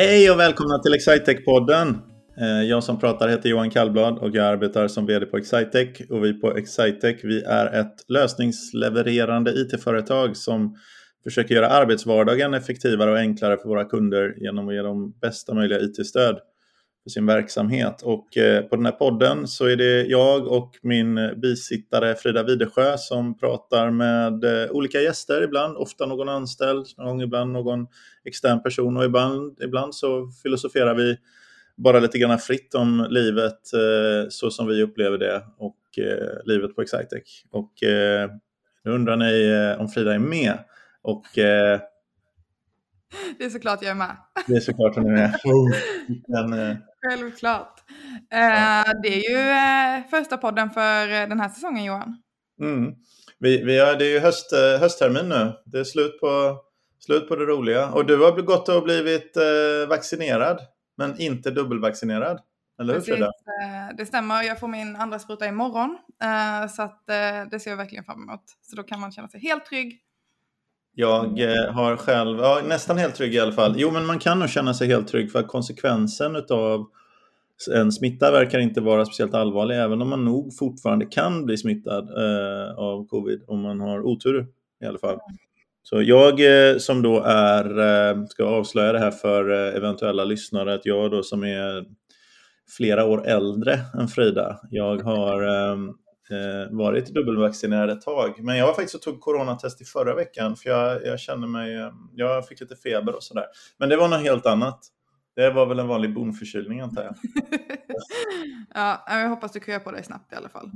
Hej och välkomna till Excitec-podden. Eh, jag som pratar heter Johan Kallblad och jag arbetar som VD på Excitec. Och vi på Excitec vi är ett lösningslevererande IT-företag som försöker göra arbetsvardagen effektivare och enklare för våra kunder genom att ge dem bästa möjliga IT-stöd för sin verksamhet. Och eh, på den här podden så är det jag och min bisittare Frida Widesjö som pratar med eh, olika gäster ibland, ofta någon anställd, någon gång ibland någon extern person och ibland, ibland så filosoferar vi bara lite grann fritt om livet eh, så som vi upplever det och livet på Excitec. Och nu undrar ni om Frida är med. Och det är såklart jag är med. Det är såklart hon är med. Men, Självklart. Ja. Eh, det är ju eh, första podden för eh, den här säsongen Johan. Mm. Vi, vi har, det är ju höst, hösttermin nu. Det är slut på, slut på det roliga. Och du har gått och blivit vaccinerad, men inte dubbelvaccinerad. Eller hur Frida? Det stämmer. Jag får min andra spruta imorgon. Så att det ser jag verkligen fram emot. Så då kan man känna sig helt trygg jag eh, har själv, ja, nästan helt trygg i alla fall. Jo, men man kan nog känna sig helt trygg för att konsekvensen av en smitta verkar inte vara speciellt allvarlig, även om man nog fortfarande kan bli smittad eh, av covid om man har otur i alla fall. Så jag eh, som då är, eh, ska avslöja det här för eh, eventuella lyssnare, att jag då som är flera år äldre än Frida, jag har eh, eh, varit dubbelvaccinerad ett tag. Men jag var faktiskt och tog coronatest i förra veckan för jag, jag kände mig, eh, jag fick lite feber och sådär. Men det var något helt annat. Det var väl en vanlig bonförkylning antar jag. ja, jag hoppas du kryar på dig snabbt i alla fall.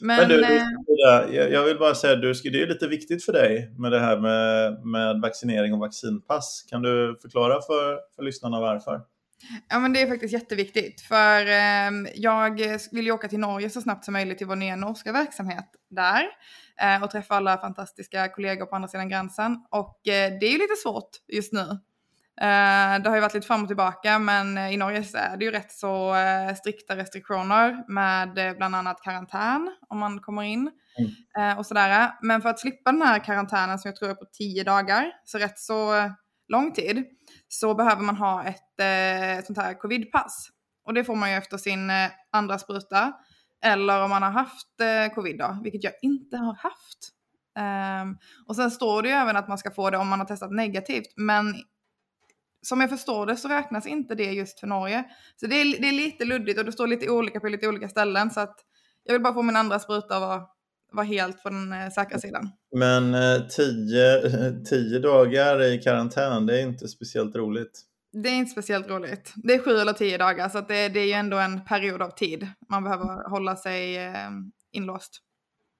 Men, Men du, eh... jag vill bara säga, du, det är lite viktigt för dig med det här med, med vaccinering och vaccinpass. Kan du förklara för, för lyssnarna varför? Ja men det är faktiskt jätteviktigt för eh, jag vill ju åka till Norge så snabbt som möjligt till vår nya norska verksamhet där eh, och träffa alla fantastiska kollegor på andra sidan gränsen och eh, det är ju lite svårt just nu. Eh, det har ju varit lite fram och tillbaka men i Norge så är det ju rätt så strikta restriktioner med bland annat karantän om man kommer in mm. och sådär. Men för att slippa den här karantänen som jag tror är på tio dagar, så rätt så lång tid, så behöver man ha ett eh, sånt här covidpass. Och det får man ju efter sin eh, andra spruta. Eller om man har haft eh, covid då, vilket jag inte har haft. Um, och sen står det ju även att man ska få det om man har testat negativt. Men som jag förstår det så räknas inte det just för Norge. Så det är, det är lite luddigt och det står lite olika på lite olika ställen. Så att jag vill bara få min andra spruta och vara vara helt på den eh, säkra sidan. Men eh, tio, tio dagar i karantän, det är inte speciellt roligt. Det är inte speciellt roligt. Det är sju eller tio dagar, så det, det, är ju ändå en period av tid. Man behöver hålla sig eh, inlåst.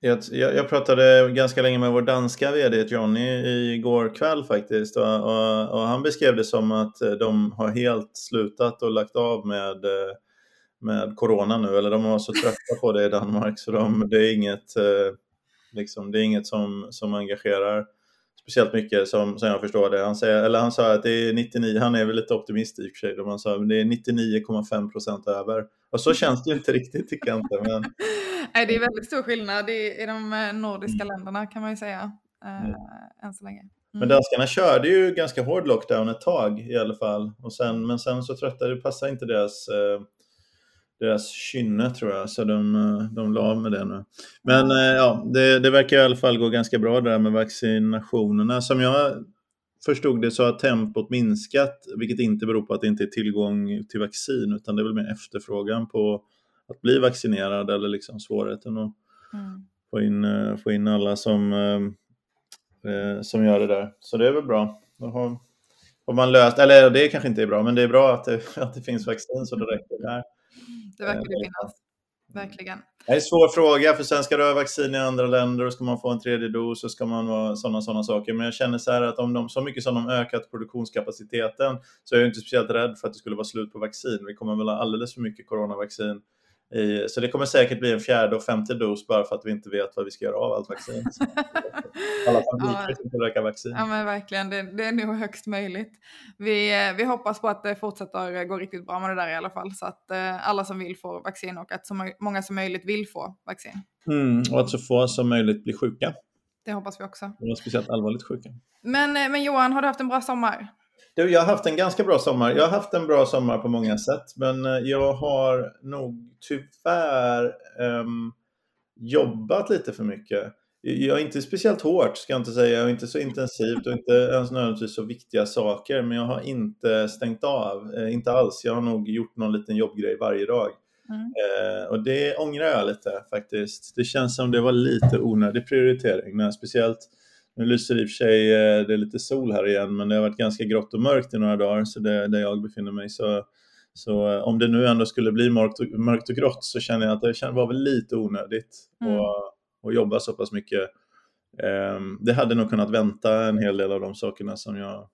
Jag, jag, pratade ganska länge med vår danska vd Johnny igår kväll faktiskt och, och, och, han beskrev det som att de har helt slutat och lagt av med med corona nu, eller de var så trötta på det i Danmark så de, det är inget, eh, liksom, det är inget som, som engagerar speciellt mycket som, som jag förstår det. Han, säger, eller han sa att det är 99, han är väl lite optimist i och för sig, han sa att det är 99,5 procent över. Och så känns det ju inte riktigt tycker jag inte. Men... Nej, det är väldigt stor skillnad i, i de eh, nordiska mm. länderna kan man ju säga, äh, mm. än så länge. Mm. Men danskarna körde ju ganska hård lockdown ett tag i alla fall. Och sen, men sen så tröttade, det passade inte deras eh, deras kynne tror jag, så de, de la av med det nu. Men eh, ja, det, det verkar i alla fall gå ganska bra där med vaccinationerna. Som jag förstod det så har tempot minskat, vilket inte beror på att det inte är tillgång till vaccin, utan det är väl mer efterfrågan på att bli vaccinerad eller liksom svårigheten att mm. få, in, eh, få in alla som, eh, som gör det där. Så det är väl bra. Då har, har man löst, eller det kanske inte är bra, men det är bra att det, att det finns vaccin så det räcker där. Det verkar det finnas. Verkligen. Det är en svår fråga, för sen ska du ha vaccin i andra länder och ska man få en tredje dos och ska man vara sådana sådana saker. Men jag känner så här att om de, så mycket som de ökat produktionskapaciteten så är jag inte speciellt rädd för att det skulle vara slut på vaccin. Vi kommer väl ha alldeles för mycket coronavaccin i, så det kommer säkert bli en fjärde och femte dos bara för att vi inte vet vad vi ska göra av allt vaccin. Alla fabriker som tillverkar vaccin. Ja men verkligen, det, det, är nog högst möjligt. Vi, vi hoppas på att det fortsätter gå riktigt bra med det där i alla fall. Så att eh, alla som vill få vaccin och att så många som möjligt vill få vaccin. Mm, och att så få som möjligt blir sjuka. Det hoppas vi också. Och speciellt allvarligt sjuka. Men, eh, men Johan, har du haft en bra sommar? Du, jag har haft en ganska bra sommar. Jag har haft en bra sommar på många sätt, men eh, jag har nog tyvärr um, jobbat lite för mycket. Jag är inte speciellt hårt, ska jag inte säga, och inte så intensivt och inte ens nödvändigtvis så viktiga saker, men jag har inte stängt av, eh, inte alls. Jag har nog gjort någon liten jobbgrej varje dag. Mm. Eh, och det ångrar jag lite faktiskt. Det känns som det var lite onödig prioritering, när speciellt nu lyser i och för sig eh, det är lite sol här igen, men det har varit ganska grått och mörkt i några dagar, så det, där jag befinner mig. Så, så eh, om det nu ändå skulle bli mörkt och, mörkt och grått så känner jag att det var väl lite onödigt mm. att, att jobba så pass mycket. Um, det hade nog kunnat vänta en hel del av de sakerna som jag,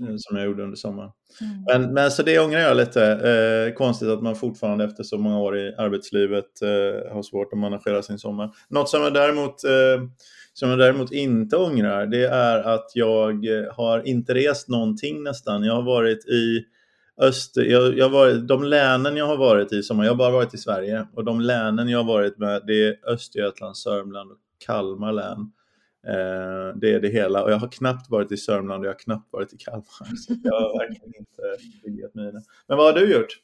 eh, som jag gjorde under sommaren. Mm. Men, men så det ångrar jag lite. Eh, konstigt att man fortfarande efter så många år i arbetslivet eh, har svårt att managera sin sommar. Något som jag däremot eh, som jag däremot inte ångrar, det är att jag eh, har inte rest någonting nästan. Jag har varit i Öster, jag, jag varit, de länen jag har varit i, sommar, jag har bara varit i Sverige, och de länen jag har varit med det är Östergötland, Sörmland och Kalmar län. Eh, det är det hela och jag har knappt varit i Sörmland och jag har knappt varit i Kalmar. Så jag har verkligen inte byggt mina. Men vad har du gjort?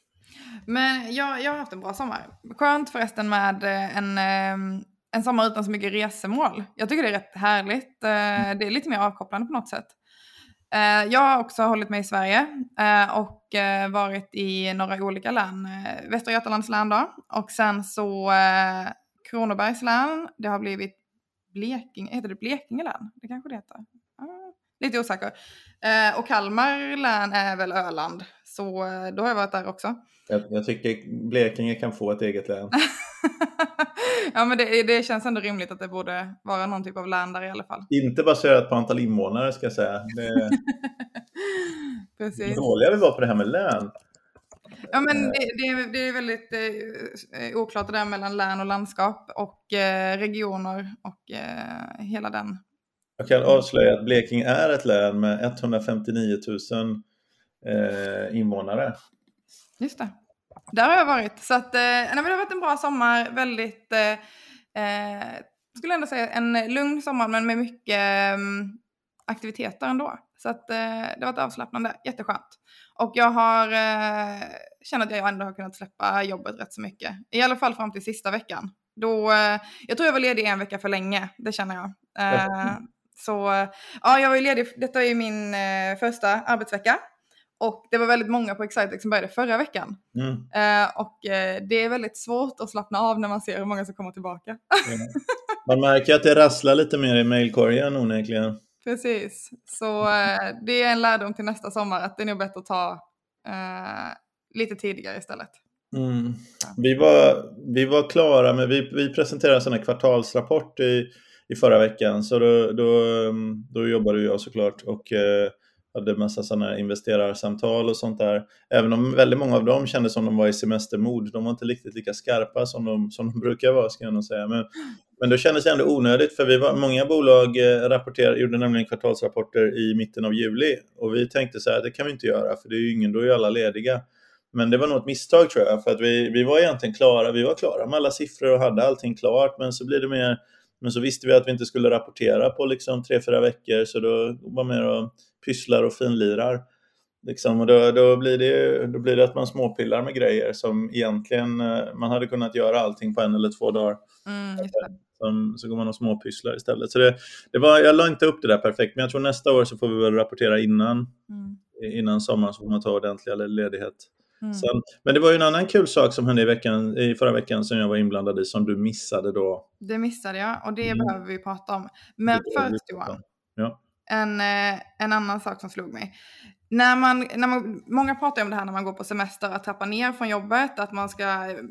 Men jag, jag har haft en bra sommar. Skönt förresten med eh, en, ehm, en sommar utan så mycket resemål. Jag tycker det är rätt härligt. Eh, det är lite mer avkopplande på något sätt. Eh, jag har också hållit mig i Sverige eh, och varit i några olika län. Västra Götalands län då. Och sen så Kronobergs län. Det har blivit Blekinge, heter det Blekinge län? Det kanske det heter. Lite osäker. Och Kalmar län är väl Öland. Så då har jag varit där också. Jag, jag tycker Blekinge kan få ett eget län. ja men det, det känns ändå rimligt att det borde vara någon typ av län där i alla fall. Inte baserat på antal invånare ska jag säga. Det... Precis. Dåliga vi var på det här med län. Ja men det, det, det är väldigt eh, oklart det där mellan län och landskap och eh, regioner och eh, hela den. Jag kan avslöja att Blekinge är ett län med 159 000 eh, invånare. Just det. Där har jag varit. Så att, eh, nej, det har varit en bra sommar. Väldigt, eh, eh, skulle ändå säga en lugn sommar men med mycket eh, aktiviteter ändå. Så att, eh, det har varit avslappnande, jätteskönt. Och jag har eh, känner att jag ändå har kunnat släppa jobbet rätt så mycket. I alla fall fram till sista veckan. Då, eh, jag tror jag var ledig en vecka för länge, det känner jag. Eh, så ja, jag var ju ledig, detta är ju min eh, första arbetsvecka. Och det var väldigt många på Excitec som började förra veckan. Mm. Uh, och uh, det är väldigt svårt att slappna av när man ser hur många som kommer tillbaka. Mm. Man märker att det rasslar lite mer i mejlkorgen onekligen. Precis, så uh, det är en lärdom till nästa sommar att det är nog bättre att ta lite tidigare istället. Mm. Vi, var, vi var klara med, vi, vi presenterade en kvartalsrapport i, i förra veckan så då, då, då jobbade jag såklart och hade massa sådana investerarsamtal och sånt där. Även om väldigt många av dem kändes som de var i semestermod. De var inte riktigt lika skarpa som de, som de brukar vara, ska jag nog säga. Men, men det kändes ändå onödigt, för vi var, många bolag eh, rapporterade, gjorde nämligen kvartalsrapporter i mitten av juli. Och vi tänkte så här, det kan vi inte göra, för det är ju ingen, då är ju alla lediga. Men det var nog ett misstag tror jag, för att vi, vi var egentligen klara, vi var klara med alla siffror och hade allting klart, men så blir det mer men så visste vi att vi inte skulle rapportera på liksom tre, fyra veckor så då var mer och pysslar och finlirar. Liksom, och då, då, blir det, då blir det att man småpillar med grejer som egentligen eh, man hade kunnat göra allting på en eller två dagar. Mm, som, så går man och småpysslar istället. Så det, det var, jag la inte upp det där perfekt, men jag tror nästa år så får vi väl rapportera innan, mm. innan sommaren så får man ta ordentlig ledighet. Mm. Sen, men det var ju en annan kul sak som hände i, veckan, i förra veckan som jag var inblandad i som du missade då. Det missade jag och det mm. behöver vi prata om. Men först Johan, ja. En, eh, en annan sak som slog mig. När man, när man, många pratar om det här när man går på semester, att trappa ner från jobbet. Att man ska,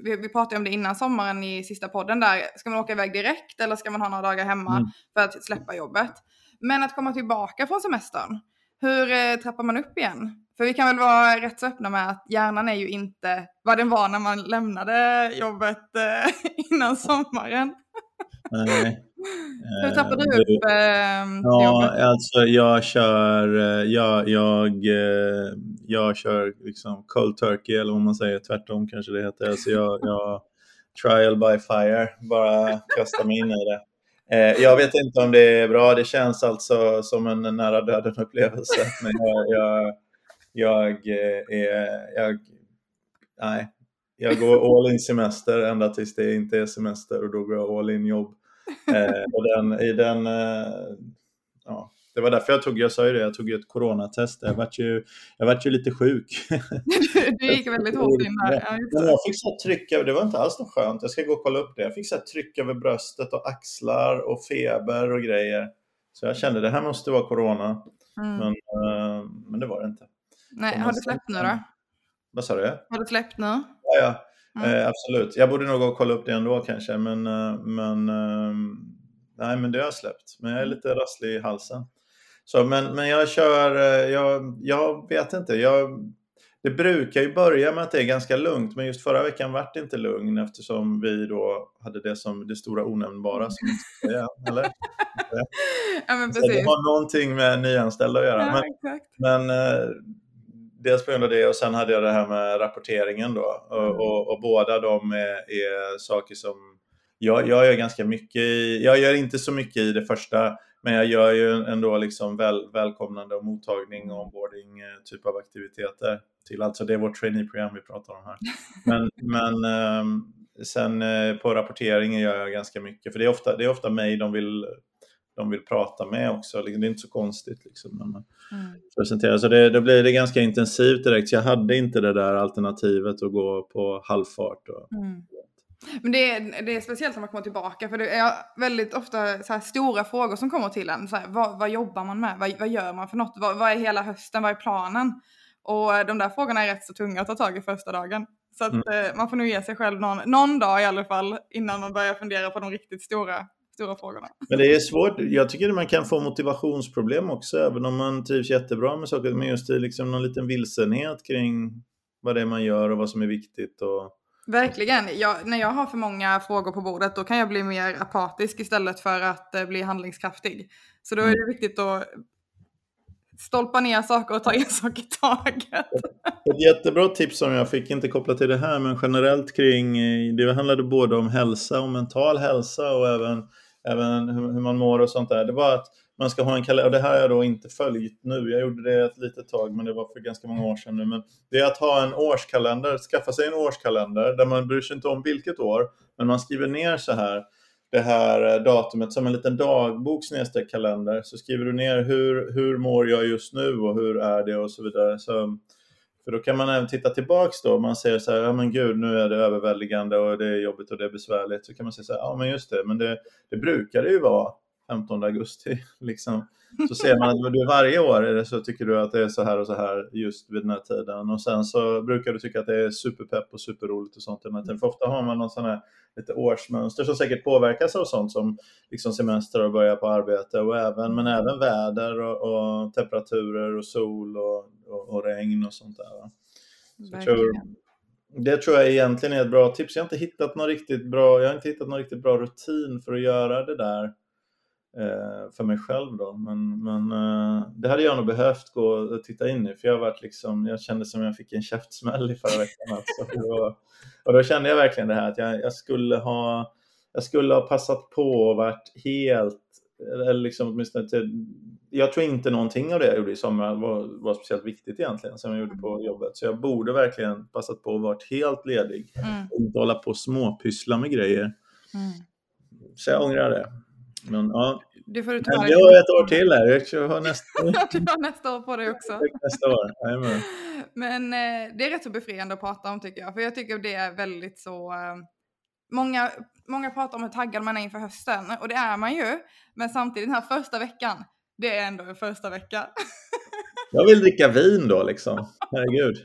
vi, vi pratade om det innan sommaren i sista podden där. Ska man åka iväg direkt eller ska man ha några dagar hemma mm. för att släppa jobbet? Men att komma tillbaka från semestern, hur eh, trappar man upp igen? För vi kan väl vara rätt så öppna med att hjärnan är ju inte vad den var när man lämnade jobbet eh, innan sommaren. Nej. Hur tappar du eh, upp eh, Ja, alltså jag kör, eh, jag, jag, eh, jag kör liksom cold turkey eller vad man säger, tvärtom kanske det heter. Alltså jag, jag trial by fire, bara kasta mig in i det. Eh, jag vet inte om det är bra. Det känns alltså som en nära döden-upplevelse. Men jag, jag, jag, är, jag, nej, jag går all in semester ända tills det inte är semester och då går jag all in jobb. Eh, och den, i den, eh, ja, det var därför jag tog, jag sa ju det, jag tog ju ett coronatest. Jag vart ju, jag vart ju lite sjuk. du gick väldigt hårt in där. Ja, jag fick så trycka, det var inte alls något skönt, jag ska gå och kolla upp det. Jag fick så tryck över bröstet och axlar och feber och grejer. Så jag kände det här måste vara corona. Mm. Men, uh, men det var det inte. Nej, har du släppt nu då? Vad sa du? Har du släppt nu? Ja, ja. Mm. Eh, absolut. Jag borde nog gå och kolla upp det ändå kanske, men, eh, men, eh, nej, men det har jag släppt. Men jag är mm. lite rasslig i halsen. Så, men, men jag kör, eh, jag, jag vet inte. Jag, det brukar ju börja med att det är ganska lugnt, men just förra veckan vart det inte lugn eftersom vi då hade det som det stora onämnbara. Som säga, eller? ja, men precis. Så det har någonting med nyanställda att göra. Ja, men, men eh, dels på grund av det och sen hade jag det här med rapporteringen då. Och, mm. och, och båda de är, är, saker som jag, jag gör ganska mycket i, jag gör inte så mycket i det första men jag gör ju ändå liksom väl, välkomnande och mottagning och onboarding eh, typ av aktiviteter till, alltså det är vårt traineeprogram vi pratar om här. Men, men ehm, sen eh, på rapporteringen gör jag ganska mycket, för det är ofta, det är ofta mig de vill de vill prata med också. Det är inte så konstigt liksom, när man mm. presenterar. Så det, då blir det ganska intensivt direkt. Så jag hade inte det där alternativet att gå på halvfart. Och, mm. Men det är, det är speciellt när man kommer tillbaka för det är väldigt ofta så stora frågor som kommer till en. Så här, vad, vad, jobbar man med? Vad, vad gör man för något? Vad, vad, är hela hösten? Vad är planen? Och de där frågorna är rätt så tunga att ta tag i första dagen. Så att, mm. eh, man får nog ge sig själv någon, någon dag i alla fall innan man börjar fundera på de riktigt stora stora frågorna. Men det är svårt. Jag tycker att man kan få motivationsproblem också, även om man trivs jättebra med saker. Men just det liksom någon liten vilsenhet kring vad det är man gör och vad som är viktigt. Och... Verkligen. Jag, när jag har för många frågor på bordet då kan jag bli mer apatisk istället för att eh, bli handlingskraftig. Så då är det mm. viktigt att stolpa ner saker och ta en sak i taget. Ett jättebra tips som jag fick, inte kopplat till det här, men generellt kring, eh, det handlade både om hälsa och mental hälsa och även även hur, man mår och sånt där. Det var att man ska ha en kalender, och det här har jag då inte följt nu, jag gjorde det ett litet tag men det var för ganska många år sedan nu. Men det är att ha en årskalender, skaffa sig en årskalender där man bryr sig inte om vilket år, men man skriver ner så här det här eh, datumet som en liten dagbok kalender så skriver du ner hur, hur mår jag just nu och hur är det och så vidare. Så för då kan man även titta tillbaks då, man säger så här, ja men gud nu är det överväldigande och det är jobbigt och det är besvärligt. Så kan man säga så här, ja men just det, men det, det brukar det ju vara 15 augusti. Liksom. Så ser man att du varje år så tycker du att det är så här och så här just vid den här tiden. Och sen så brukar du tycka att det är superpepp och superroligt och sånt tiden. För ofta har man någon sån här lite årsmönster som säkert påverkas av sånt som liksom semester och börja på arbete och även, men även väder och, och temperaturer och sol och, och, och, regn och sånt där. Så tror, det tror jag egentligen är ett bra tips. Jag har inte hittat någon riktigt bra, jag har inte hittat någon riktigt bra rutin för att göra det där för mig själv då. Men, men eh, det hade jag nog behövt gå och titta in i för jag, varit liksom, jag kände som jag fick en käftsmäll i förra veckan. Alltså. Och, och då kände jag verkligen det här att jag, jag, skulle, ha, jag skulle ha passat på och varit helt, eller liksom åtminstone till, jag tror inte någonting av det jag gjorde i sommar var, var speciellt viktigt egentligen som jag gjorde på jobbet. Så jag borde verkligen passat på att vara helt ledig mm. och inte hålla på och småpyssla med grejer. Mm. Så jag ångrar det. Men ja, det får du ta jag har ett år till här. Jag har nästa du har nästa år på dig också. nästa år, Amen. Men eh, det är rätt så befriande att prata om tycker jag. För jag tycker det är väldigt så... Eh, många, många pratar om hur taggad man är inför hösten. Och det är man ju. Men samtidigt den här första veckan. Det är ändå en första vecka. jag vill dricka vin då liksom. Herregud.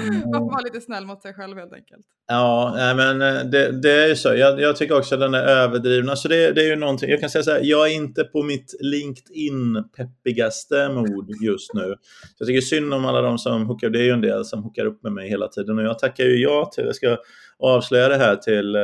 Man får vara lite snäll mot sig själv helt enkelt. Ja, men eh, det, det är ju så. Jag, jag, tycker också att den är överdriven. Alltså det, det är ju någonting. Jag kan säga så här, jag är inte på mitt LinkedIn-peppigaste mod just nu. Jag tycker synd om alla de som hookar, det är ju en del som hookar upp med mig hela tiden och jag tackar ju ja till, jag ska avslöja det här till, eh,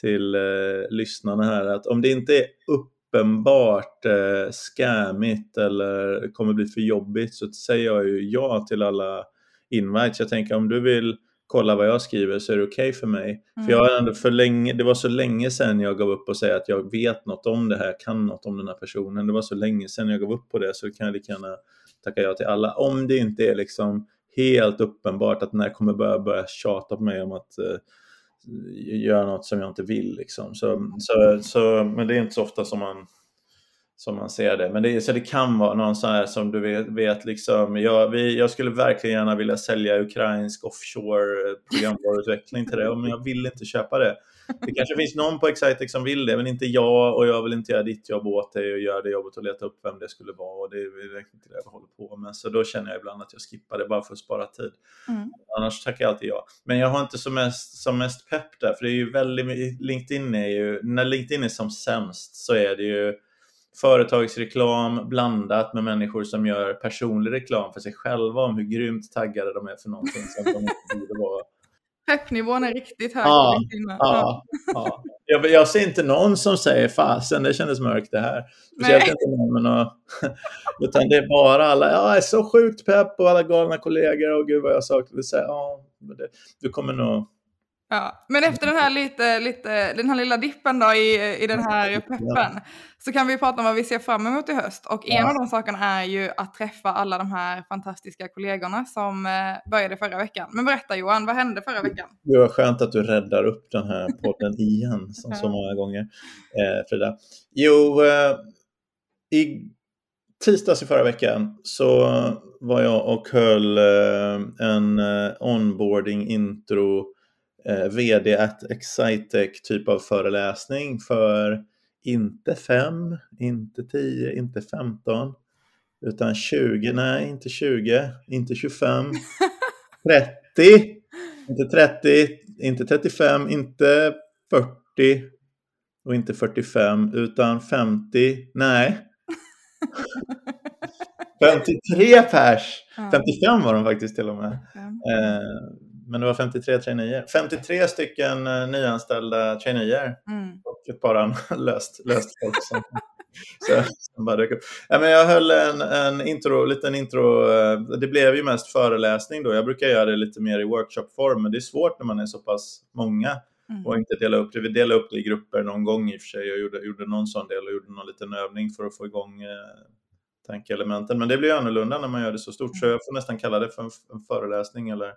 till uh, lyssnarna här, att om det inte är uppenbart uh, scammigt eller kommer bli för jobbigt så säger jag ju ja till alla invites. Jag tänker om du vill kollar vad jag skriver så är det okej okay för mig. Mm. För jag har ändå för länge, det var så länge sedan jag gav upp och säga att jag vet något om det här, kan något om den här personen. Det var så länge sedan jag gav upp på det så kan jag lika gärna tacka ja till alla. Om det inte är liksom helt uppenbart att den här kommer börja, börja tjata på mig om att uh, göra något som jag inte vill. Liksom. Så, så, så, men det är inte så ofta som man som man ser det. Men det, så det kan vara någon sån här som du vet, vet liksom, jag, vi, jag skulle verkligen gärna vilja sälja ukrainsk offshore programvaruutveckling till det, men jag vill inte köpa det. Det kanske finns någon på Excitec som vill det, men inte jag och jag vill inte göra ditt jobb åt dig och göra det jobbet och leta upp vem det skulle vara. Och det är inte det jag håller på med. Så då känner jag ibland att jag skippar det bara för att spara tid. Mm. Annars tackar jag alltid ja. Men jag har inte som mest, som mest pepp där, för det är ju väldigt, LinkedIn är ju, när LinkedIn är som sämst så är det ju företagsreklam blandat med människor som gör personlig reklam för sig själva om hur grymt taggade de är för någonting som de inte borde vara. Peppnivån är riktigt hög. Ja, ja, ja. Jag, jag, ser inte någon som säger fasen, det kändes mörkt det här. Speciellt inte någon med några, utan det är bara alla, ja, jag är så sjukt pepp och alla galna kollegor och gud vad jag saknade. Ja, du kommer nog Ja, men efter den här, lite, lite, den här lilla dippen då i, i den här peppen så kan vi prata om vad vi ser fram emot i höst. Och en ja. av de sakerna är ju att träffa alla de här fantastiska kollegorna som eh, började förra veckan. Men berätta Johan, vad hände förra veckan? Det var skönt att du räddar upp den här podden igen som så många gånger, eh, Frida. Jo, eh, i tisdags i förra veckan så var jag och höll eh, en eh, onboarding intro eh, VD at Excitec typ av föreläsning för inte 5, inte 10, inte 15 utan 20, nej inte 20, inte 25, 30, inte 30, inte 35, inte 40 och inte 45 utan 50, nej 53 pers! 55 var de faktiskt till och med. Eh, men det var 53 traineer. 53 stycken uh, nyanställda traineer mm. och ett par löst, löst folk som, så, som bara dök upp. Ja, men jag höll en, en intro, liten intro. Uh, det blev ju mest föreläsning då. Jag brukar göra det lite mer i workshopform, men det är svårt när man är så pass många mm. och inte dela upp det. Vi delade upp det i grupper någon gång i och för sig. Jag gjorde, gjorde någon sån del och gjorde någon liten övning för att få igång uh, tankeelementen. Men det blir annorlunda när man gör det så stort, så jag får nästan kalla det för en, en föreläsning eller eh,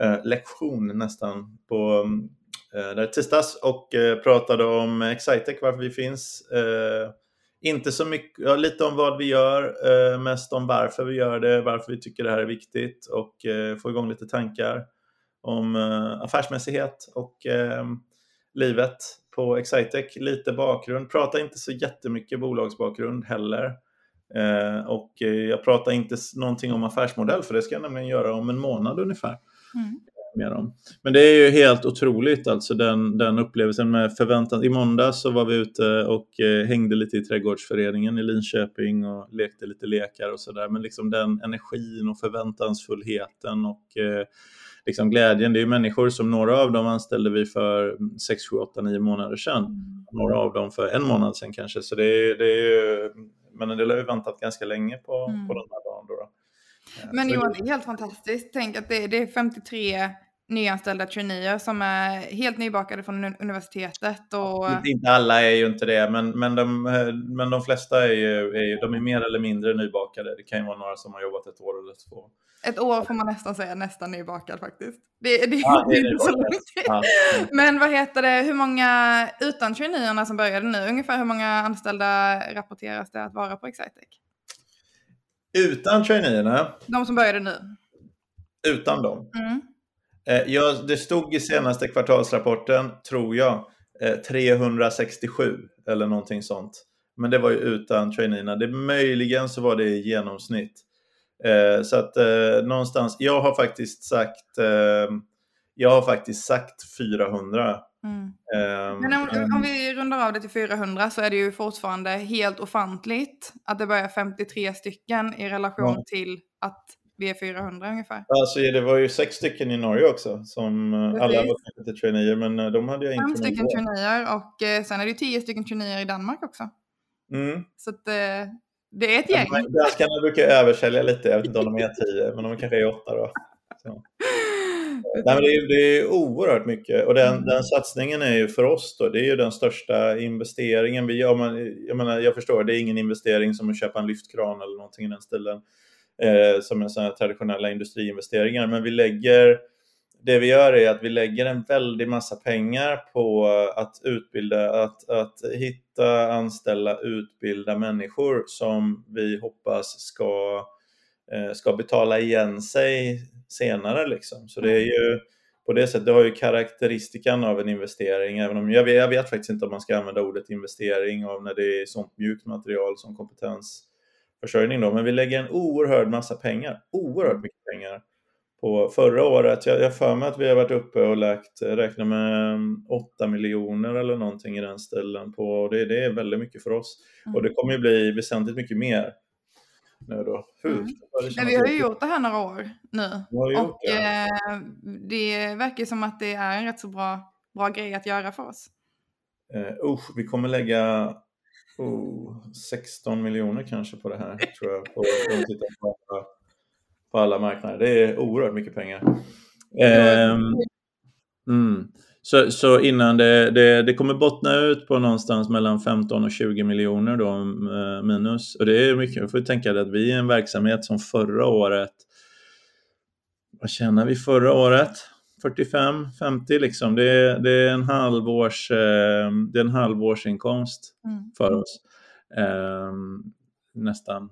Eh, lektion nästan på eh, där tisdags och eh, pratade om Excitec, varför vi finns. Eh, inte så mycket, ja, lite om vad vi gör, eh, mest om varför vi gör det, varför vi tycker det här är viktigt och eh, få igång lite tankar om eh, affärsmässighet och eh, livet på Excitec. Lite bakgrund, prata inte så jättemycket bolagsbakgrund heller. Eh, och eh, jag pratar inte någonting om affärsmodell för det ska jag nämligen göra om en månad ungefär. Mm. Med dem. Men det är ju helt otroligt alltså den, den upplevelsen med förväntan. I måndag så var vi ute och eh, hängde lite i trädgårdsföreningen i Linköping och lekte lite lekar och sådär. Men liksom den energin och förväntansfullheten och eh, liksom glädjen. Det är ju människor som några av dem anställde vi för 6, 7, 8, 9 månader sedan. Mm. Några av dem för en månad sedan kanske. Så det är, det är ju, men en del har ju väntat ganska länge på, mm. på den här dagen. Då, då. Men Johan, det är helt fantastiskt. Tänk att det, det är 53 nyanställda traineer som är helt nybakade från universitetet. Och... Inte alla är ju inte det, men, men, de, men de flesta är ju, är ju, de är mer eller mindre nybakade. Det kan ju vara några som har jobbat ett år eller två. Ett år får man nästan säga, nästan nybakad faktiskt. Det, det, ja, det är inte så långt. Ja. Men vad heter det, hur många, utan traineerna som började nu, ungefär hur många anställda rapporteras det att vara på Excitec? Utan traineerna. De som började nu. Utan dem. Mm. Eh, ja, det stod i senaste kvartalsrapporten, tror jag, eh, 367 eller någonting sånt. Men det var ju utan traineerna. Det, möjligen så var det i genomsnitt. Eh, så att eh, någonstans, jag har faktiskt sagt eh, jag har faktiskt sagt 400 Mm. Um, Men om, om, ehm. vi rundar av det till 400 så är det ju fortfarande helt ofantligt att det börjar 53 stycken i relation ja. till att vi är 400 ungefär. Alltså, det var ju sex stycken i Norge också som eh, Precis. alla var kanske inte traineer men eh, de hade jag inte Fem stycken traineer och eh, sen är det tio stycken traineer i Danmark också. Mm. Så att, det är ett gäng. Danskarna brukar översälja lite, jag vet inte om de är tio men de kanske är åtta då. Så. Nej, men det, är, det är oerhört mycket och den, mm. den satsningen är ju för oss då, det är ju den största investeringen vi gör. Man, jag, menar, jag förstår, det är ingen investering som att köpa en lyftkran eller någonting i den stilen eh, som är sådana traditionella industriinvesteringar, men vi lägger det vi gör är att vi lägger en väldig massa pengar på att utbilda, att, att hitta, anställa, utbilda människor som vi hoppas ska, ska betala igen sig senare. Liksom. Så det är ju på det sättet, det har ju karaktäristikan av en investering, även om jag vet, jag vet faktiskt inte om man ska använda ordet investering av när det är sånt mjukt material som kompetensförsörjning då, men vi lägger en oerhörd massa pengar, oerhört mycket pengar på förra året. Jag har för mig att vi har varit uppe och lagt, räkna med 8 miljoner eller någonting i den stilen. På, det, det är väldigt mycket för oss. Mm. Och det kommer ju bli väsentligt mycket mer nu då. Mm. Men vi har ju gjort det här några år nu. och det. Eh, det verkar som att det är en rätt så bra, bra grej att göra för oss. Uh, uh, vi kommer lägga uh, 16 miljoner kanske på det här tror jag. På, på, på alla marknader. Det är oerhört mycket pengar. Um, mm. Så, så innan det, det, det, kommer bottna ut på någonstans mellan 15 och 20 miljoner då eh, minus. Och det är mycket, får tänka att vi är en verksamhet som förra året, vad tjänar vi förra året? 45, 50 liksom. Det, det är en halvårs, eh, det är en halvårsinkomst mm. för oss. Um, nästan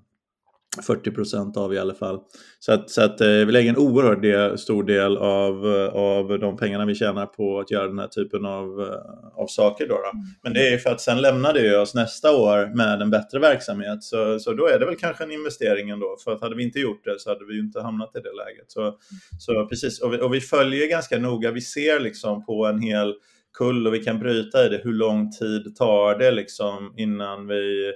40 procent av i alla fall. Så att, så att eh, vi lägger en oerhört del, stor del av, av de pengarna vi tjänar på att göra den här typen av, eh, av saker. Då, då. Mm. Men det är för att sen lämnar det oss nästa år med en bättre verksamhet. Så, så då är det väl kanske en investering ändå. För att hade vi inte gjort det så hade vi inte hamnat i det läget. Så, så precis, och vi, och vi följer ganska noga. Vi ser liksom på en hel kull och vi kan bryta i det. Hur lång tid tar det liksom innan vi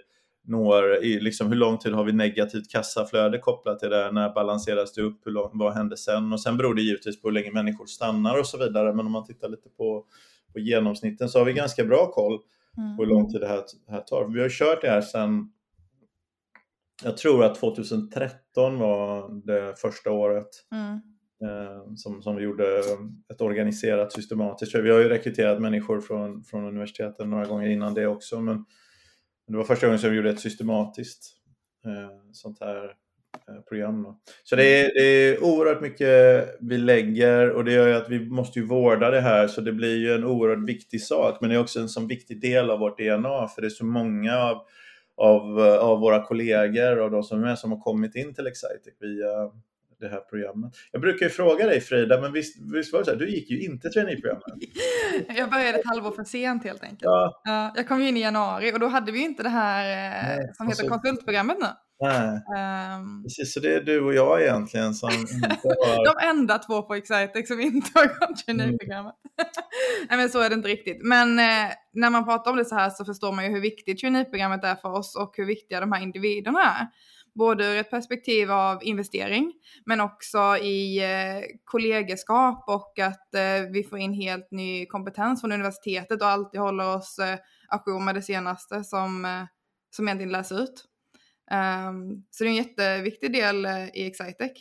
når, i, liksom, hur lång tid har vi negativt kassaflöde kopplat till det, när balanseras det upp, hur lång, vad händer sen? Och sen beror det givetvis på hur länge människor stannar och så vidare, men om man tittar lite på, på genomsnitten så har vi ganska bra koll på hur lång tid det här, här tar. Vi har kört det här sedan, jag tror att 2013 var det första året mm. eh, som, som vi gjorde ett organiserat systematiskt. Vi har ju rekryterat människor från, från universiteten några gånger innan det också, men det var första gången som vi gjorde ett systematiskt eh, sånt här eh, program. Då. Så det är, det är oerhört mycket vi lägger och det gör ju att vi måste ju vårda det här så det blir ju en oerhört viktig sak men det är också en sån viktig del av vårt DNA för det är så många av, av, av våra kollegor och de som är med som har kommit in till Excitec via det här programmet. Jag brukar ju fråga dig Frida, men visst, visst var det så här, du gick ju inte traineeprogrammet? jag började ett halvår för sent helt enkelt. Ja. Ja, jag kom ju in i januari och då hade vi inte det här eh, Nej, som heter alltså, konsultprogrammet nu. Nej. Um, Precis, så det är du och jag egentligen som inte har... De enda två på Excitec som inte har gått traineeprogrammet. Mm. Nej men så är det inte riktigt. Men eh, när man pratar om det så här så förstår man ju hur viktigt traineeprogrammet är för oss och hur viktiga de här individerna är både ur ett perspektiv av investering men också i eh, kollegeskap och att eh, vi får in helt ny kompetens från universitetet och alltid håller oss eh, ajour med det senaste som, som egentligen lärs ut. Ehm, så det är en jätteviktig del i Excitec.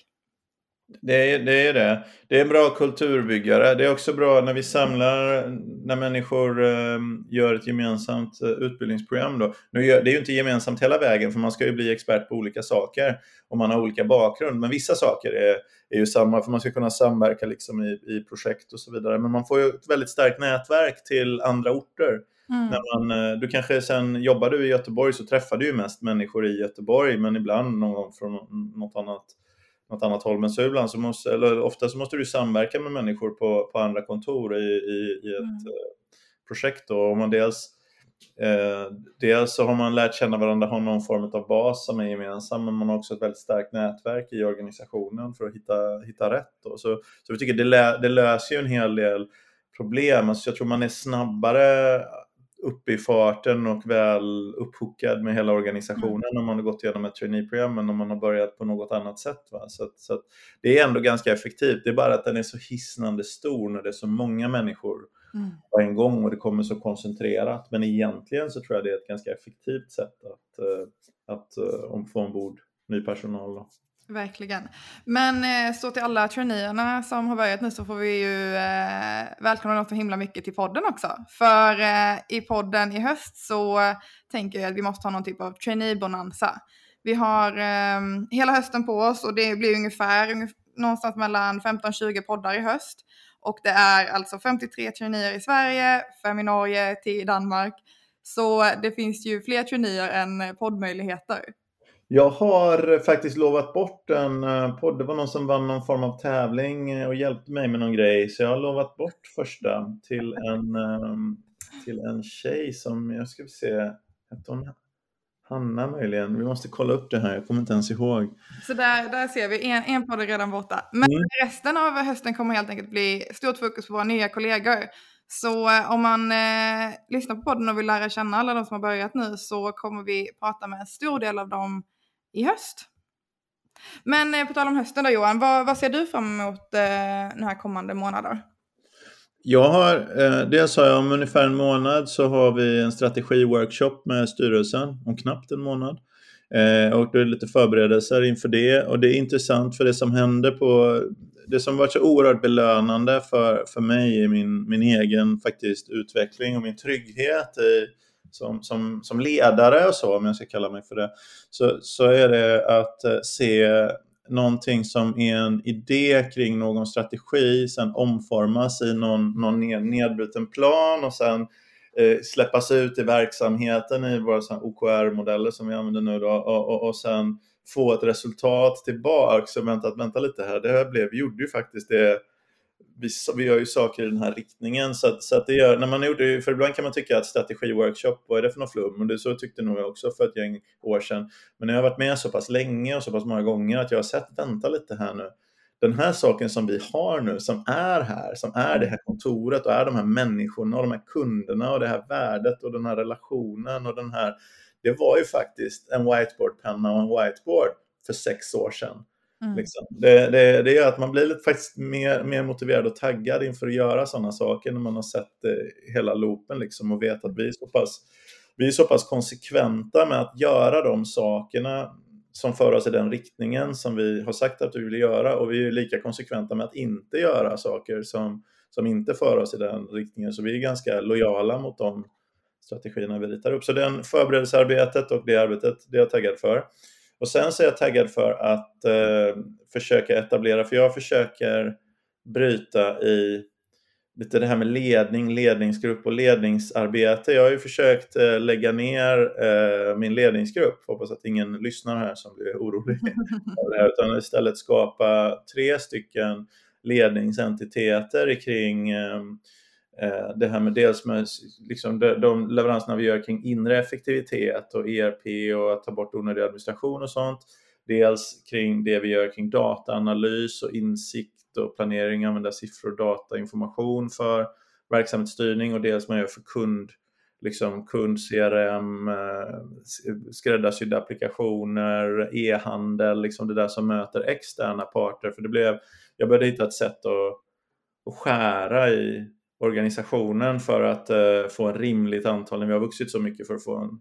Det är, det är det. Det är en bra kulturbyggare. Det är också bra när vi samlar, när människor eh, gör ett gemensamt eh, utbildningsprogram. Då. Nu gör, det är ju inte gemensamt hela vägen för man ska ju bli expert på olika saker och man har olika bakgrund. Men vissa saker är, är ju samma för man ska kunna samverka liksom i, i projekt och så vidare. Men man får ju ett väldigt starkt nätverk till andra orter. Mm. När man, eh, du kanske sen jobbar du i Göteborg så träffar du ju mest människor i Göteborg men ibland någon gång från något annat något annat håll. Men så ibland så måste, eller ofta så måste du samverka med människor på, på andra kontor i, i, i ett mm. Eh, projekt. Då. Och man dels, eh, dels så har man lärt känna varandra, har någon form av bas som är gemensam, men man har också ett väldigt starkt nätverk i organisationen för att hitta, hitta rätt. Då. Så, så vi tycker det, lä, det löser ju en hel del problem. Alltså jag tror man är snabbare uppe i farten och väl upphookad med hela organisationen mm. om man har gått igenom ett traineeprogram än om man har börjat på något annat sätt. Va? Så, att, så att det är ändå ganska effektivt. Det är bara att den är så hisnande stor när det är så många människor mm. på en gång och det kommer så koncentrerat. Men egentligen så tror jag det är ett ganska effektivt sätt att, eh, att, att, eh, att få ombord ny personal. Då. Verkligen. Men eh, så till alla traineerna som har börjat nu så får vi ju eh, välkomna dem så himla mycket till podden också. För eh, i podden i höst så tänker jag att vi måste ha någon typ av trainee-bonanza. Vi har eh, hela hösten på oss och det blir ungefär, ungefär någonstans mellan 15-20 poddar i höst. Och det är alltså 53 traineer i Sverige, 5 i Norge, 10 i Danmark. Så det finns ju fler traineer än poddmöjligheter. Jag har faktiskt lovat bort en eh, podd. Det var någon som vann någon form av tävling eh, och hjälpte mig med någon grej. Så jag har lovat bort första till en, ehm, till en tjej som, jag ska se, hette hon Hanna möjligen? Vi måste kolla upp det här, jag kommer inte ens ihåg. Så där, där ser vi, en, en podd är redan borta. Men mm. resten av hösten kommer helt enkelt bli stort fokus på våra nya kollegor. Så eh, om man eh, lyssnar på podden och vill lära känna alla de som har börjat nu så kommer vi prata med en stor del av dem i höst. Men eh, på tal om hösten då Johan, vad, vad ser du fram emot eh, den här kommande månader? Jag har, eh, dels har jag om ungefär en månad så har vi en strategiworkshop med styrelsen om knappt en månad. Eh, och det är lite förberedelser inför det och det är intressant för det som händer på det som varit så oerhört belönande för, för mig i min, min egen faktiskt utveckling och min trygghet i, som, som, som ledare och så, om jag ska kalla mig för det, så, så är det att eh, se någonting som är en idé kring någon strategi, sen omformas i någon, någon nedbruten plan och sen eh, släppas ut i verksamheten i våra OKR-modeller som vi använder nu då, och, och, och sen få ett resultat tillbaks. Och vänta, vänta lite här, det här blev, vi gjorde ju faktiskt det vi, vi gör ju saker i den här riktningen. Så, att, så att det gör, när man gjorde, för ibland kan man tycka att strategiworkshop, vad är det för något flum? Och det så tyckte nog jag också för ett gäng år sedan. Men när jag har varit med så pass länge och så pass många gånger att jag har sett, vänta lite här nu. Den här saken som vi har nu, som är här, som är det här kontoret och är de här människorna och de här kunderna och det här värdet och den här relationen och den här, det var ju faktiskt en whiteboardpenna och en whiteboard för sex år sedan. Mm. Liksom. Det, det, det gör att man blir lite faktiskt mer, mer motiverad och taggad inför att göra sådana saker när man har sett eh, hela loopen liksom, och vet att vi är, så pass, vi är så pass konsekventa med att göra de sakerna som för oss i den riktningen som vi har sagt att vi vill göra och vi är lika konsekventa med att inte göra saker som, som inte för oss i den riktningen. Så vi är ganska lojala mot de strategierna vi ritar upp. Så den förberedelsearbetet och det arbetet, det är jag taggad för. Och sen så är jag taggad för att eh, försöka etablera, för jag försöker bryta i lite det här med ledning, ledningsgrupp och ledningsarbete. Jag har ju försökt eh, lägga ner eh, min ledningsgrupp, hoppas att ingen lyssnar här som blir orolig här, utan istället skapa tre stycken ledningsentiteter kring Eh, Eh, det här med dels med liksom de, de leveranserna vi gör kring inre effektivitet och ERP och att ta bort onödig administration och sånt. Dels kring det vi gör kring dataanalys och insikt och planering, använda siffror, data, information för verksamhetsstyrning och dels man gör för kund, liksom kund CRM, eh, skräddarsydda applikationer, e-handel, liksom det där som möter externa parter. För det blev, jag började hitta ett sätt att, att skära i organisationen för att uh, få en rimligt antal, vi har vuxit så mycket för att få en,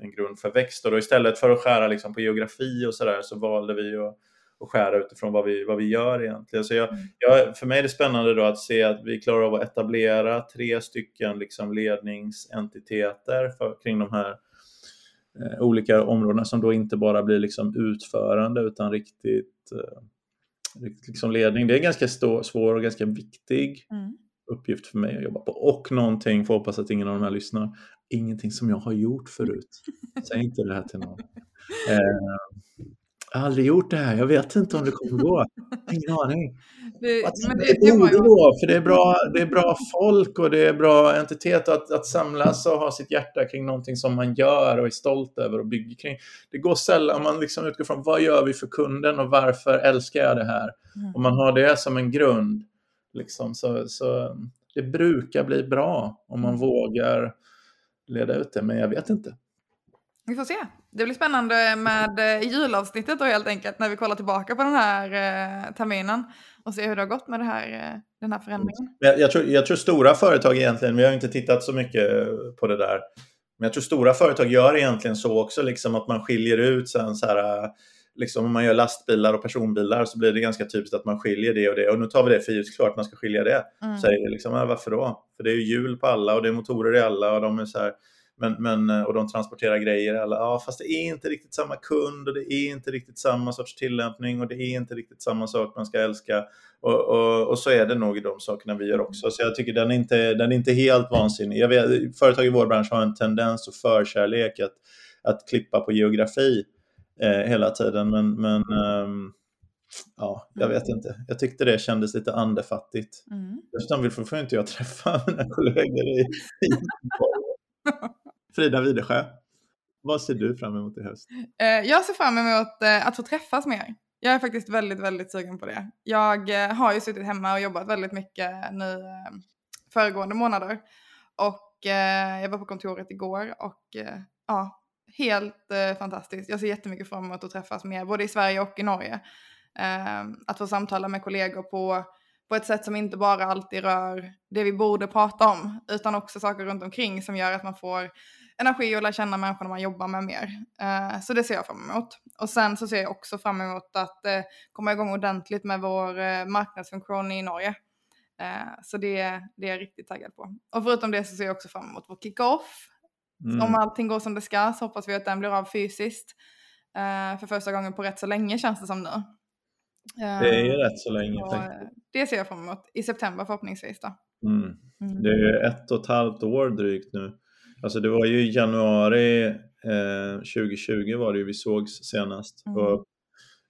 en grund för växt. Och då istället för att skära liksom på geografi och sådär så valde vi att, att skära utifrån vad vi, vad vi gör egentligen. Så jag, mm. jag, för mig är det spännande då att se att vi klarar av att etablera tre stycken liksom ledningsentiteter för, kring de här eh, olika områdena som då inte bara blir liksom utförande utan riktigt, eh, liksom ledning. Det är ganska stå, svår och ganska viktig mm uppgift för mig att jobba på. Och någonting, får hoppas att ingen av de här lyssnar, ingenting som jag har gjort förut. Säg inte det här till någon. Eh, jag har aldrig gjort det här, jag vet inte om det kommer gå. Ingen aning. Det, men det, det, borde gå, för det är, bra, det är bra folk och det är bra entitet att, att samlas och ha sitt hjärta kring någonting som man gör och är stolt över och bygger kring. Det går sällan, man liksom utgår från vad gör vi för kunden och varför älskar jag det här? Mm. Om man har det som en grund Liksom, så, så det brukar bli bra om man mm. vågar leda ut det, men jag vet inte. Vi får se. Det blir spännande med eh, julavsnittet då helt enkelt när vi kollar tillbaka på den här eh, terminen och ser hur det har gått med det här, eh, den här förändringen. Jag, jag, tror, jag tror stora företag egentligen, vi har inte tittat så mycket på det där, men jag tror stora företag gör egentligen så också, liksom att man skiljer ut sen så här liksom, om man gör lastbilar och personbilar så blir det ganska typiskt att man skiljer det och det. Och nu tar vi det för givet, klart man ska skilja det. Mm. Säger liksom, ja, varför då? För det är ju hjul på alla och det är motorer i alla och de är så här, men, men, och de transporterar grejer i alla. Ja, fast det är inte riktigt samma kund och det är inte riktigt samma sorts tillämpning och det är inte riktigt samma sak man ska älska. Och, och, och så är det nog i de sakerna vi gör också. Så jag tycker den är inte, den är inte helt vansinnig. Jag vet, företag i vår bransch har en tendens och förkärlek att, att klippa på geografi eh, hela tiden. Men, men ehm, ja, jag vet inte. Jag tyckte det kändes lite andefattigt. Mm. Dessutom får inte jag träffa mina kollegor i, i Frida Widesjö, vad ser du fram emot i höst? Eh, jag ser fram emot eh, att få träffas mer. Jag är faktiskt väldigt, väldigt sugen på det. Jag eh, har ju suttit hemma och jobbat väldigt mycket nu föregående månader. Och jag var på kontoret igår och ja, helt eh, fantastiskt. Jag ser jättemycket fram emot att träffas mer, både i Sverige och i Norge. Ehm, att få samtala med kollegor på på ett sätt som inte bara alltid rör det vi borde prata om, utan också saker runt omkring som gör att man får energi och lära känna människorna man jobbar med mer. Eh, så det ser jag fram emot. Och sen så ser jag också fram emot att eh, komma igång ordentligt med vår eh, marknadsfunktion i Norge. Eh, så det, det är jag riktigt taggad på. Och förutom det så ser jag också fram emot vår kick-off. Mm. Om allting går som det ska så hoppas vi att den blir av fysiskt. för första gången på rätt så länge känns det som nu. Det är ju rätt så länge. Och, det ser jag fram emot i september förhoppningsvis. Då. Mm. Mm. Det är ett och ett halvt år drygt nu. Alltså det var ju i januari eh, 2020 var det ju vi sågs senast. Mm. Och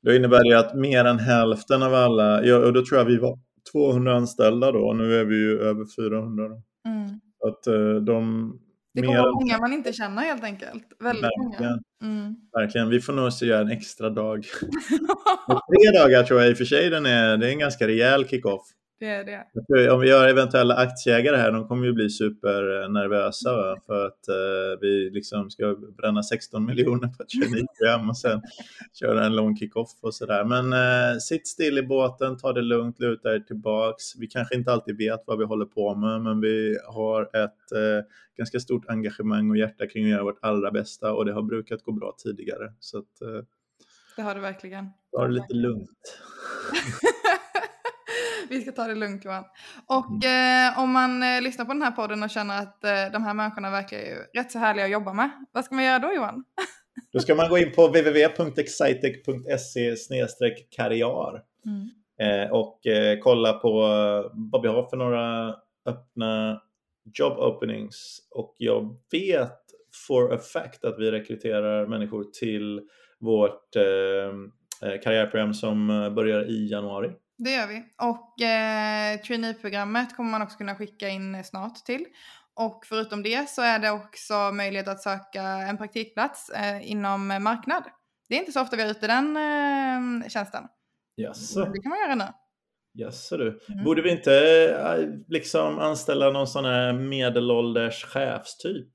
då innebär det att mer än hälften av alla, ja, och då tror jag vi var 200 anställda då, och nu är vi ju över 400. Då. Mm. Att eh, de det kommer vara många man inte känner helt enkelt. Väldigt Verkligen. många. Mm. Verkligen. Vi får nog göra en extra dag. tre dagar tror jag i och för sig den är, det är en ganska rejäl kick-off. Det är det. Om vi har eventuella aktieägare här, de kommer ju bli supernervösa va? för att eh, vi liksom ska bränna 16 miljoner på ett traineeprogram och sen köra en lång kick-off och sådär. Men eh, sitt still i båten, ta det lugnt, luta er tillbaks. Vi kanske inte alltid vet vad vi håller på med, men vi har ett eh, ganska stort engagemang och hjärta kring att göra vårt allra bästa och det har brukat gå bra tidigare. Så att, eh, det har det verkligen. Ta det lite lugnt. Vi ska ta det lugnt Johan. Och mm. eh, om man eh, lyssnar på den här podden och känner att eh, de här människorna verkar ju rätt så härliga att jobba med. Vad ska man göra då Johan? då ska man gå in på www.excitec.se karriär mm. Eh, och eh, kolla på vad vi har för några öppna job openings. Och jag vet for a fact att vi rekryterar människor till vårt eh, karriärprogram som börjar i januari. Det gör vi. Och eh, traineeprogrammet kommer man också kunna skicka in snart till. Och förutom det så är det också möjlighet att söka en praktikplats eh, inom marknad. Det är inte så ofta vi har ute den eh, tjänsten. Jaså? Det kan man göra nu. Jaså du. Mm. Borde vi inte eh, liksom anställa någon sån här medelålders chefstyp?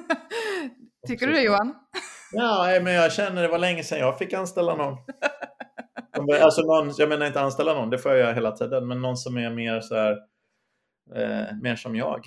Tycker du det Johan? Ja, men jag känner det var länge sedan jag fick anställa någon. Alltså någon, jag menar inte anställa någon, det får jag göra hela tiden, men någon som är mer så här, eh, mer som jag.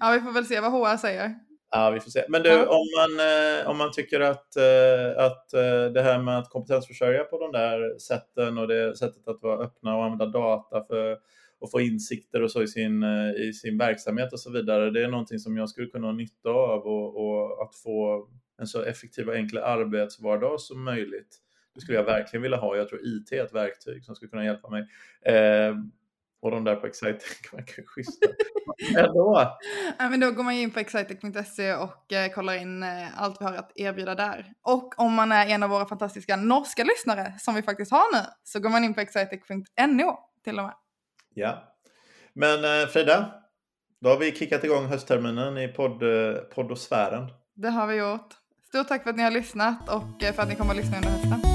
ja, vi får väl se vad HR säger. Ja, vi får se. Men du, om, man, eh, om man tycker att, eh, att eh, det här med att kompetensförsörja på de där sätten och det sättet att vara öppna och använda data för att få insikter och så i sin, eh, i sin verksamhet och så vidare, det är någonting som jag skulle kunna ha nytta av och, och att få en så effektiv och enkel arbetsvardag som möjligt. Det skulle jag verkligen vilja ha. Jag tror IT är ett verktyg som skulle kunna hjälpa mig. Eh, och de där på Excitec verkar schyssta. då? Ja, men då går man in på excitec.se och eh, kollar in eh, allt vi har att erbjuda där. Och om man är en av våra fantastiska norska lyssnare, som vi faktiskt har nu, så går man in på excitec.no till och med. Ja. Men eh, Frida, då har vi kickat igång höstterminen i podd, eh, poddosfären. Det har vi gjort. Stort tack för att ni har lyssnat och eh, för att ni kommer att lyssna under hösten.